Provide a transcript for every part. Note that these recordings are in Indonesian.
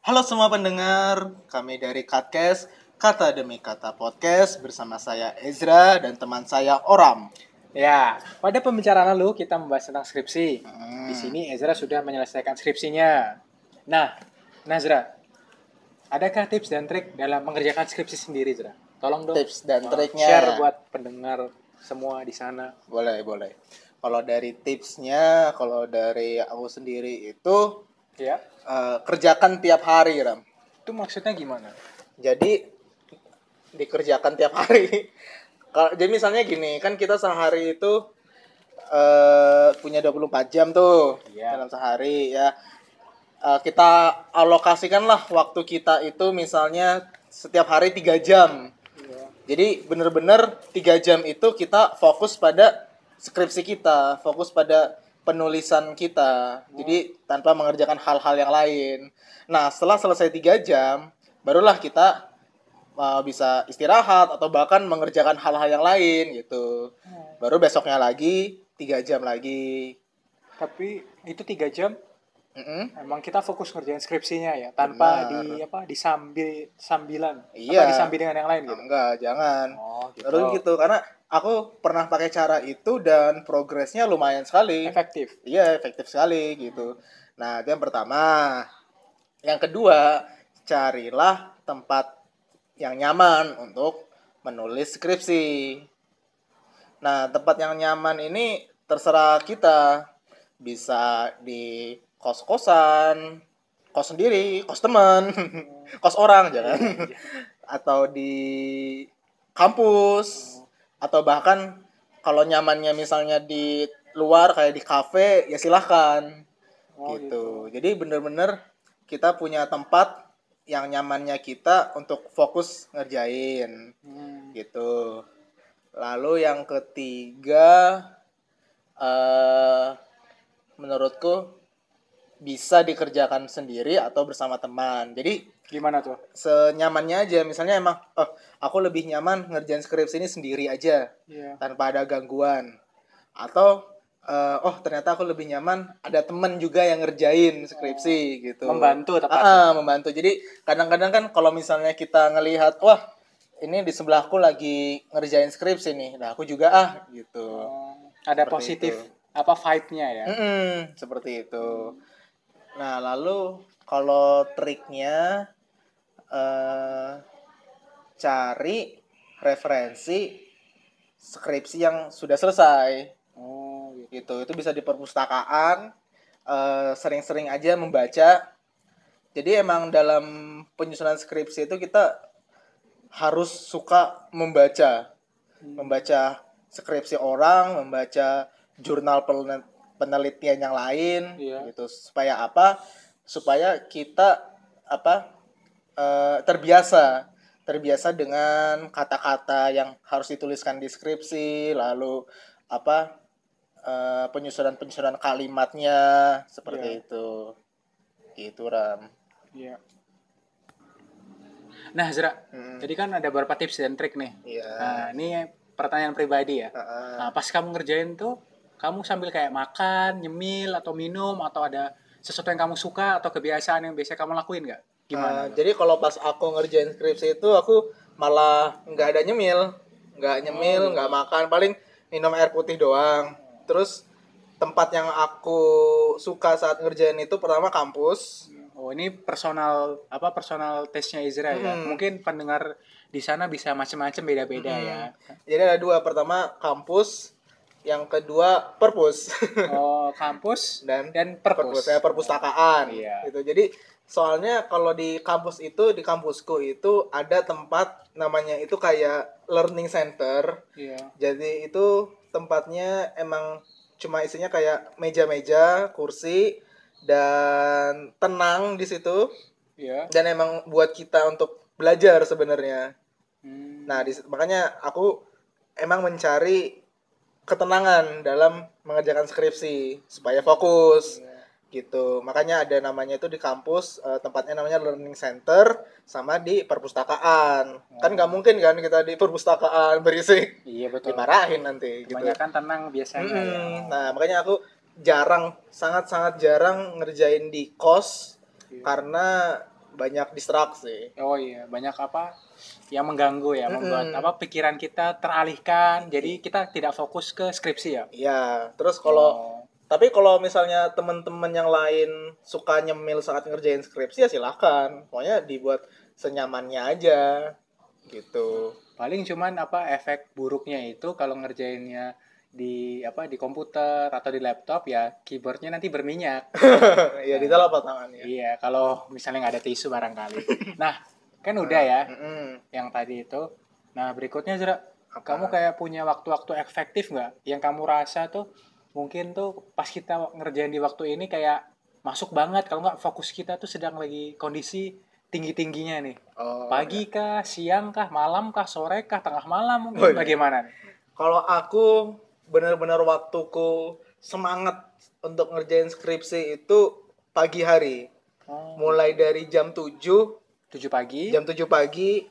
Halo semua pendengar, kami dari Katkes, Kata Demi Kata Podcast bersama saya Ezra dan teman saya Oram. Ya, pada pembicaraan lalu kita membahas tentang skripsi. Hmm. Di sini Ezra sudah menyelesaikan skripsinya. Nah, Nazra, adakah tips dan trik dalam mengerjakan skripsi sendiri, Ezra? Tolong dong. Tips dan uh, triknya. Share buat pendengar semua di sana. Boleh, boleh. Kalau dari tipsnya, kalau dari aku sendiri itu Ya, eh, kerjakan tiap hari, Ram. itu maksudnya gimana? Jadi dikerjakan tiap hari. Kalau jadi misalnya gini, kan kita sehari itu eh punya 24 jam tuh Iya. dalam sehari ya. Eh, kita alokasikanlah waktu kita itu misalnya setiap hari tiga jam. Iya. Jadi bener-bener tiga jam itu kita fokus pada skripsi kita, fokus pada penulisan kita. Jadi tanpa mengerjakan hal-hal yang lain. Nah setelah selesai tiga jam, barulah kita uh, bisa istirahat atau bahkan mengerjakan hal-hal yang lain gitu. Baru besoknya lagi tiga jam lagi. Tapi itu tiga jam Mm-mm. emang kita fokus ngerjain skripsinya ya, tanpa Benar. di apa disambil sambilan, Iya. apa disambil dengan yang lain gitu. Enggak, jangan. Oh, gitu. Terus gitu karena aku pernah pakai cara itu dan progresnya lumayan sekali. Efektif. Iya, efektif sekali gitu. Nah, itu yang pertama. Yang kedua, carilah tempat yang nyaman untuk menulis skripsi. Nah, tempat yang nyaman ini terserah kita. Bisa di kos-kosan, kos sendiri, kos teman, kos orang jangan. Atau di kampus atau bahkan kalau nyamannya misalnya di luar kayak di kafe ya silahkan Oh, gitu. Jadi bener-bener kita punya tempat yang nyamannya kita untuk fokus ngerjain Hmm. gitu. Lalu yang ketiga eh menurutku bisa dikerjakan sendiri atau bersama teman. Jadi Gimana tuh? senyamannya aja misalnya emang oh aku lebih nyaman ngerjain skripsi ini sendiri aja Iya. tanpa ada gangguan atau eh, oh ternyata aku lebih nyaman ada temen juga yang ngerjain skripsi gitu Membantu Ah, tepatnya. ah, membantu jadi kadang-kadang kan kalau misalnya kita ngelihat wah ini di sebelahku lagi ngerjain skripsi nih nah aku juga ah gitu Oh, ada Seperti positif itu. apa vibe-nya ya. Mm-mm, seperti itu nah lalu kalau triknya eh cari referensi skripsi yang sudah selesai. Oh, gitu. gitu. Itu bisa di perpustakaan eh, sering-sering aja membaca. Jadi emang dalam penyusunan skripsi itu kita harus suka membaca. Membaca skripsi orang membaca jurnal penel- penelitian yang lain Iya. gitu. Supaya apa? Supaya kita apa eh, terbiasa terbiasa dengan kata-kata yang harus dituliskan di skripsi lalu apa eh, penyusunan-penyusunan kalimatnya seperti Iya. itu gitu ram Iya. Nah, Zra, Hmm, jadi kan ada beberapa tips dan trik nih. iya Nah, ini pertanyaan pribadi ya. Heeh. Nah, pas kamu ngerjain tuh, kamu sambil kayak makan, nyemil, atau minum, atau ada sesuatu yang kamu suka, atau kebiasaan yang biasa kamu lakuin nggak? Gimana? jadi kalau pas aku ngerjain skripsi itu aku malah nggak ada nyemil, nggak nyemil, nggak makan, paling minum air putih doang. Terus tempat yang aku suka saat ngerjain itu pertama kampus. Oh, ini personal apa personal testnya Izra ya. Hmm. Mungkin pendengar di sana bisa macam-macam beda-beda Hmm. ya. Jadi ada dua, pertama kampus, yang kedua perpus Oh, kampus dan dan perpus perpus. ya perpustakaan Iya. gitu. Jadi soalnya kalau di kampus itu di kampusku itu ada tempat namanya itu kayak learning center. Iya. Jadi itu tempatnya emang cuma isinya kayak meja-meja, kursi dan tenang di situ Iya. dan emang buat kita untuk belajar sebenarnya. Hmm. Nah, di, makanya aku emang mencari ketenangan dalam mengerjakan skripsi supaya fokus Iya. Gitu. Makanya ada namanya itu di kampus eh, tempatnya namanya learning center sama di perpustakaan. Kan nggak mungkin kan kita di perpustakaan berisik Iya betul. dimarahin nanti gitu. Kebanyakan tenang biasanya ya. Mm-mm. Nah, makanya aku jarang sangat-sangat jarang ngerjain di kos Iya. karena banyak distraksi. Oh iya, banyak apa yang mengganggu ya, membuat Mm-mm. apa pikiran kita teralihkan. Jadi kita tidak fokus ke skripsi ya. Iya, terus kalau Oh. Tapi kalau misalnya teman-teman yang lain suka nyemil saat ngerjain skripsi ya silahkan. Pokoknya dibuat senyamannya aja gitu. paling cuman apa efek buruknya itu kalau ngerjainnya di apa di komputer atau di laptop ya keyboardnya nanti berminyak. ya ditaruh apa tangannya. iya, kalau misalnya nggak ada tisu barangkali. Nah, kan udah ya yang tadi itu. Nah, berikutnya Zra, kamu kayak punya waktu-waktu efektif nggak? Yang kamu rasa tuh mungkin tuh pas kita ngerjain di waktu ini kayak masuk banget. Kalau nggak fokus kita tuh sedang lagi kondisi tinggi-tingginya nih. Oh, Pagi kah, siang kah, malam kah, sore kah, tengah malam mungkin Oh, iya. bagaimana nih? Kalau aku benar-benar waktuku semangat untuk ngerjain skripsi itu pagi hari. Oh, Mulai dari jam 7, 7 pagi, jam 7 pagi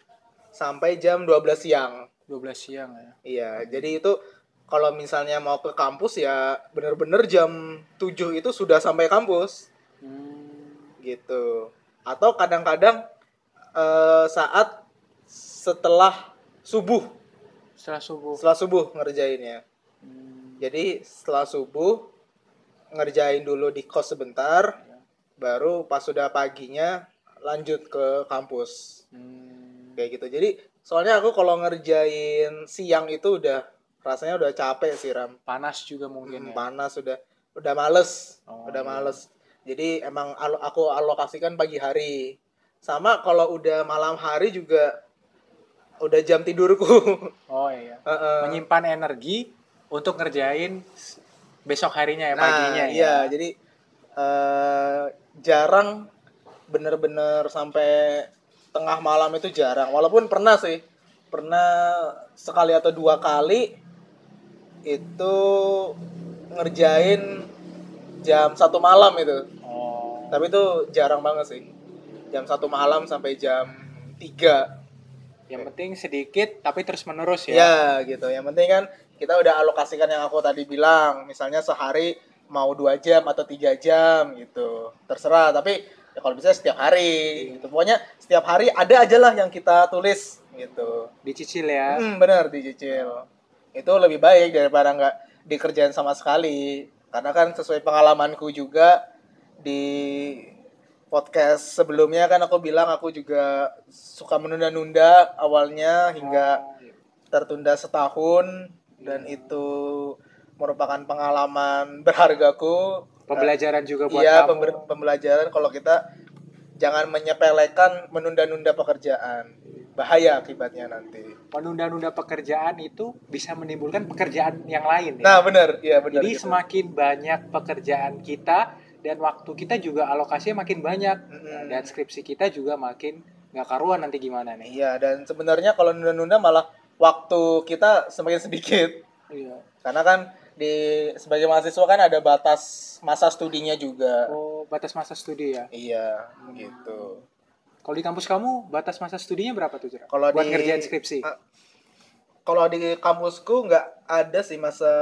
sampai jam 12 siang. 12 siang ya. Iya, jadi itu kalau misalnya mau ke kampus ya bener-bener jam 7 itu sudah sampai kampus Hmm, gitu. Atau kadang-kadang eh, saat setelah subuh, setelah subuh. setelah subuh ngerjainnya. Hmm, Jadi setelah subuh ngerjain dulu di kos sebentar, baru pas sudah paginya lanjut ke kampus. hmm, Kayak gitu. Jadi soalnya aku kalau ngerjain siang itu udah rasanya udah capek sih Ram. panas juga mungkin Hmm, ya. panas udah udah males Oh, udah iya. males jadi emang alo- aku alokasikan pagi hari sama kalau udah malam hari juga udah jam tidurku Oh iya. Heeh. Menyimpan energi untuk ngerjain besok harinya ya nah paginya iya ya. jadi eh, jarang bener-bener sampai tengah malam itu jarang walaupun pernah sih pernah sekali atau dua kali itu ngerjain jam satu malam itu. Oh. tapi itu jarang banget sih. Jam satu malam sampai jam 3 Yang penting sedikit tapi terus menerus ya. ya gitu. Yang penting kan kita udah alokasikan yang aku tadi bilang. Misalnya sehari mau dua jam atau tiga jam gitu. Terserah tapi ya kalau bisa setiap hari gitu. Pokoknya setiap hari ada aja lah yang kita tulis gitu. Dicicil ya. hmm, bener dicicil itu lebih baik daripada nggak dikerjain sama sekali. Karena kan sesuai pengalamanku juga di podcast sebelumnya kan aku bilang aku juga suka menunda-nunda awalnya hingga Oh, iya. tertunda setahun. Dan itu merupakan pengalaman berhargaku. Pembelajaran juga buat iya kamu. pembelajaran kalau kita jangan menyepelekan menunda-nunda pekerjaan bahaya akibatnya nanti Menunda-nunda pekerjaan itu bisa menimbulkan pekerjaan yang lain ya. nah benar iya benar Jadi gitu. semakin banyak pekerjaan kita dan waktu kita juga alokasinya makin banyak Mm-mm. dan skripsi kita juga makin nggak karuan nanti gimana nih. iya dan sebenarnya kalau nunda-nunda malah waktu kita semakin sedikit Iya. karena kan di sebagai mahasiswa kan ada batas masa studinya juga Oh batas masa studi ya. iya gitu Kalau di kampus kamu batas masa studinya berapa tuh Jera? Kalau Buat di- ngerjain skripsi. Ah, kalau di kampusku nggak ada sih masa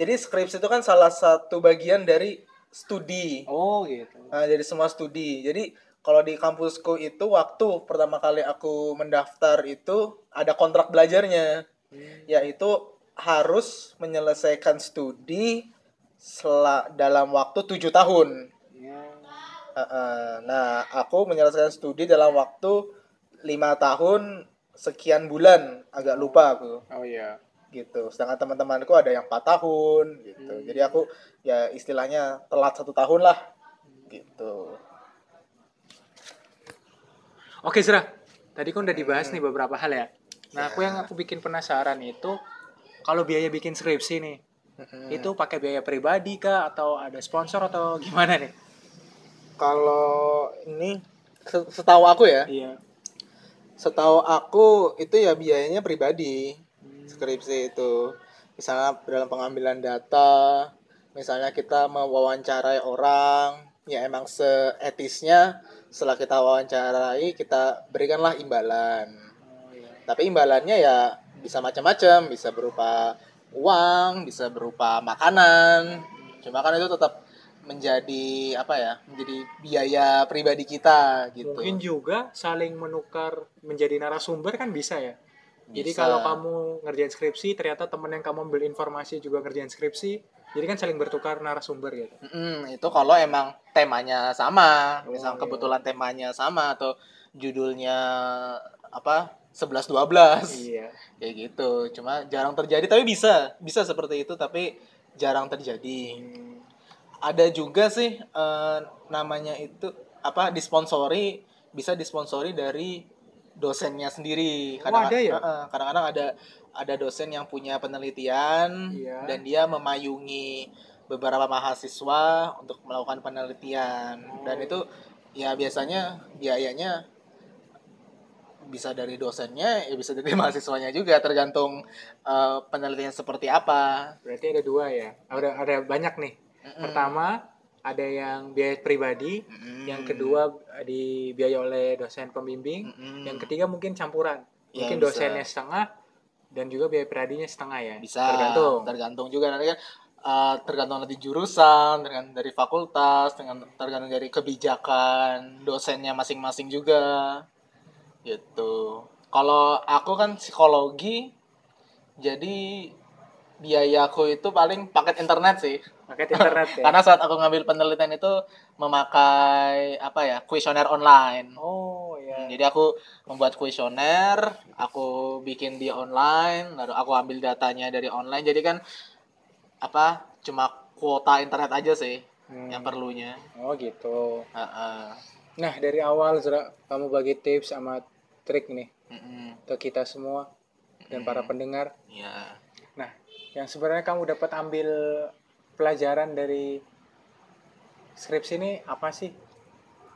jadi skripsi itu kan salah satu bagian dari studi Oh gitu. Nah, jadi semua studi jadi kalau di kampusku itu waktu pertama kali aku mendaftar itu ada kontrak belajarnya Hmm. yaitu harus menyelesaikan studi dalam waktu tujuh tahun Ya. Heeh. nah aku menyelesaikan studi dalam waktu lima tahun sekian bulan agak lupa aku Oh iya. gitu sedangkan teman-temanku ada yang empat tahun gitu Hmm. jadi aku ya istilahnya telat satu tahun lah gitu Oke Zera, tadi kan udah dibahas Hmm. nih beberapa hal ya. Nah aku yang aku bikin penasaran itu kalau biaya bikin skripsi nih, Mm-mm. itu pakai biaya pribadi kah atau ada sponsor atau gimana nih? Kalau ini se- setahu aku ya Iya. setahu aku itu ya biayanya pribadi Hmm. skripsi itu misalnya dalam pengambilan data misalnya kita mewawancarai orang ya emang seetisnya setelah kita wawancarai kita berikanlah imbalan Oh iya. tapi imbalannya ya bisa macam-macam bisa berupa uang bisa berupa makanan cuma kan itu tetap menjadi apa ya menjadi biaya pribadi kita gitu Mungkin juga saling menukar menjadi narasumber kan bisa ya. Jadi Bisa. kalau kamu ngerjain skripsi, ternyata temen yang kamu ambil informasi juga ngerjain skripsi, jadi kan saling bertukar narasumber gitu. Mm, itu kalau emang temanya sama Oh, misal iya. kebetulan temanya sama atau judulnya apa 11 12 Iya. kayak gitu cuma jarang terjadi tapi bisa bisa seperti itu tapi jarang terjadi Hmm, ada juga sih eh, namanya itu apa disponsori bisa disponsori dari dosennya sendiri Oh, ada ya? eh, kadang-kadang ada ada dosen yang punya penelitian Iya. dan dia memayungi beberapa mahasiswa untuk melakukan penelitian dan Oh. itu ya biasanya biayanya bisa dari dosennya ya bisa dari mahasiswanya juga tergantung eh, penelitian seperti apa Berarti ada dua ya. Ada ada banyak nih. Pertama ada yang biaya pribadi, Mm-mm. yang kedua dibiayai oleh dosen pembimbing, Mm-mm. yang ketiga mungkin campuran. Ya, Mungkin bisa. dosennya setengah dan juga biaya pribadinya setengah ya. bisa Tergantung. tergantung juga nanti kan eh, tergantung nanti jurusan tergantung dari fakultas dengan tergantung dari kebijakan dosennya masing-masing juga gitu kalau aku kan psikologi jadi biayaku itu paling paket internet sih Paket internet ya. karena saat aku ngambil penelitian itu memakai apa ya kuesioner online Oh ya. Hmm, Jadi aku membuat kuesioner, aku bikin di online, lalu aku ambil datanya dari online. Jadi kan apa? Cuma kuota internet aja sih Hmm. yang perlunya. Oh gitu. Heeh. Nah dari awal Zra, kamu bagi tips sama trik nih Mm-mm. ke kita semua dan para pendengar. Ya. Nah yang sebenarnya kamu dapat ambil pelajaran dari skripsi ini apa sih?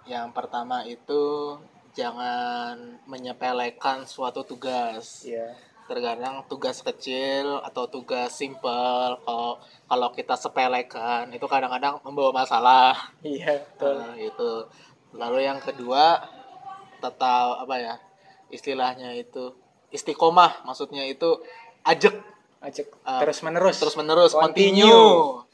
Yang pertama itu jangan menyepelekan suatu tugas. Iya. Terkadang tugas kecil atau tugas simple kalau kalau kita sepelekan itu kadang-kadang membawa masalah. Iya betul. Nah, itu. Lalu yang kedua tetap apa ya? Istilahnya itu istiqomah, maksudnya itu ajak Ajak Ah, terus menerus. terus menerus Continue. continue.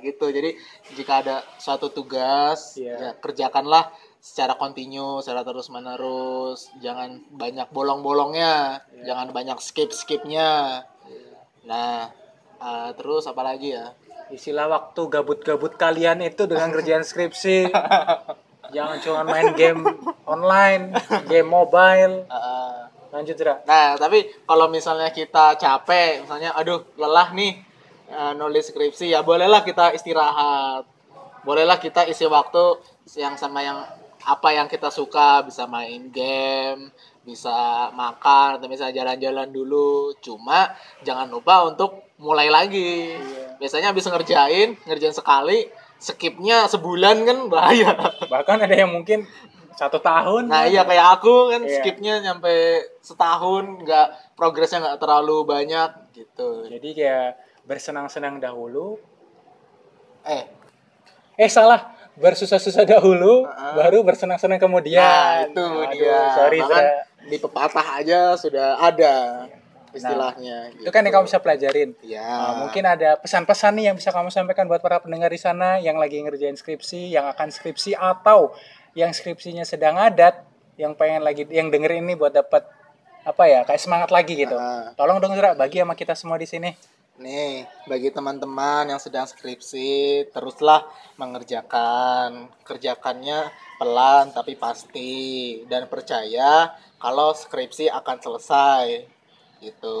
Gitu. Jadi jika ada suatu tugas, Iya. ya kerjakanlah secara continue, secara terus menerus. Jangan banyak bolong-bolongnya, Iya. jangan banyak skip-skipnya. Nah, eh, terus apa lagi ya? Istilah waktu gabut-gabut kalian itu dengan kerjaan skripsi. Jangan cuma main game online, game mobile. Eh, Lanjut Zra. Nah, tapi kalau misalnya kita capek, misalnya aduh lelah nih eh, nulis skripsi, ya bolehlah kita istirahat. Bolehlah kita isi waktu yang sama yang apa yang kita suka, bisa main game, bisa makan, atau bisa jalan-jalan dulu. Cuma jangan lupa untuk mulai lagi. Iya. Biasanya bisa ngerjain, ngerjain sekali, skipnya sebulan kan bahaya. Bahkan ada yang mungkin satu tahun. Nah iya kayak aku kan Iya. skipnya nyampe setahun nggak progresnya nggak terlalu banyak gitu. Jadi kayak bersenang-senang dahulu. Eh, Eh salah, bersusah-susah dahulu, Heeh. baru bersenang-senang kemudian. nah itu Aduh, dia. Sorry Bahkan Zra. di pepatah aja sudah ada istilahnya. Itu kan yang kamu bisa pelajarin. Ya. Nah, mungkin ada pesan-pesan nih yang bisa kamu sampaikan buat para pendengar di sana yang lagi ngerjain skripsi, yang akan skripsi atau yang skripsinya sedang adat, yang pengen lagi yang dengerin ini buat dapat apa ya kayak semangat lagi gitu. Ah. Tolong dong Zra, bagi sama kita semua di sini. Nih, bagi teman-teman yang sedang skripsi, teruslah mengerjakan. Kerjakannya pelan tapi pasti dan percaya kalau skripsi akan selesai. Gitu.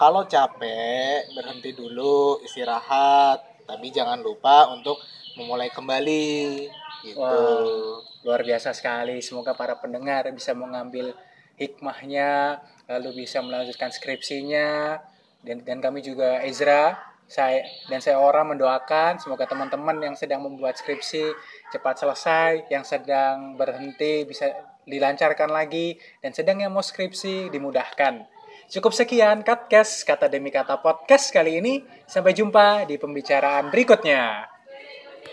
Kalau capek, berhenti dulu, istirahat, tapi jangan lupa untuk memulai kembali. Gitu. Wah. Luar biasa sekali. Semoga para pendengar bisa mengambil hikmahnya, lalu bisa melanjutkan skripsinya. Dan dan kami juga Ezra, saya dan saya orang mendoakan semoga teman-teman yang sedang membuat skripsi cepat selesai, yang sedang berhenti bisa dilancarkan lagi, dan sedang yang mau skripsi dimudahkan. Cukup sekian Katcast, kata demi kata podcast kali ini. Sampai jumpa di pembicaraan berikutnya.